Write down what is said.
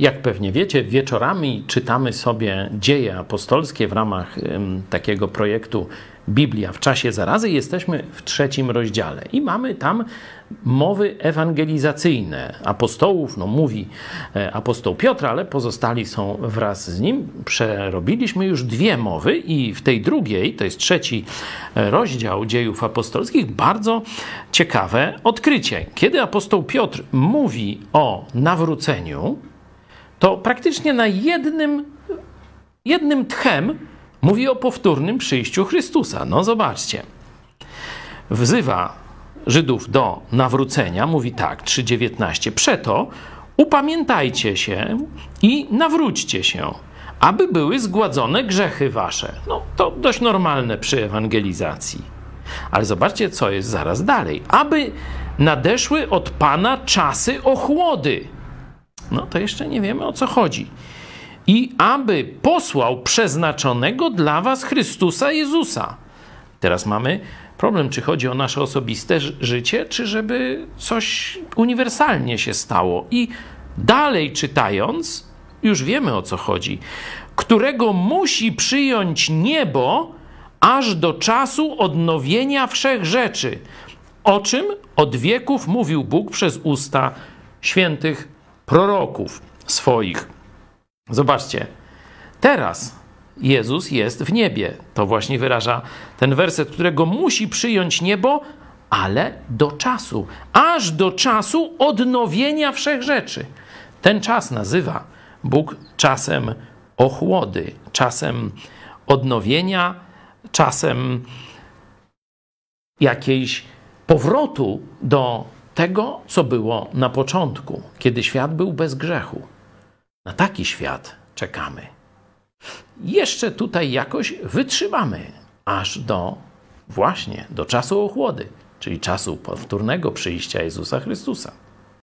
Jak pewnie wiecie, wieczorami czytamy sobie dzieje apostolskie w ramach takiego projektu Biblia w czasie zarazy. Jesteśmy w trzecim rozdziale i mamy tam mowy ewangelizacyjne apostołów. No mówi e, apostoł Piotr, ale pozostali są wraz z nim. Przerobiliśmy już dwie mowy i w tej drugiej, to jest trzeci e, rozdział dziejów apostolskich, bardzo ciekawe odkrycie. Kiedy apostoł Piotr mówi o nawróceniu, to praktycznie na jednym, jednym tchem mówi o powtórnym przyjściu Chrystusa. No zobaczcie. Wzywa Żydów do nawrócenia, mówi tak, 3:19. Przeto upamiętajcie się i nawróćcie się, aby były zgładzone grzechy wasze. No to dość normalne przy ewangelizacji. Ale zobaczcie, co jest zaraz dalej. Aby nadeszły od Pana czasy ochłody no to jeszcze nie wiemy o co chodzi. I aby posłał przeznaczonego dla was Chrystusa Jezusa. Teraz mamy problem, czy chodzi o nasze osobiste życie, czy żeby coś uniwersalnie się stało. I dalej czytając, już wiemy o co chodzi. Którego musi przyjąć niebo aż do czasu odnowienia wszech rzeczy. O czym od wieków mówił Bóg przez usta świętych proroków swoich. Zobaczcie, teraz Jezus jest w niebie. To właśnie wyraża ten werset, którego musi przyjąć niebo, ale do czasu, aż do czasu odnowienia wszech rzeczy. Ten czas nazywa Bóg czasem ochłody, czasem odnowienia, czasem jakiejś powrotu do tego, co było na początku, kiedy świat był bez grzechu. Na taki świat czekamy. Jeszcze tutaj jakoś wytrzymamy, aż do właśnie do czasu ochłody, czyli czasu powtórnego przyjścia Jezusa Chrystusa.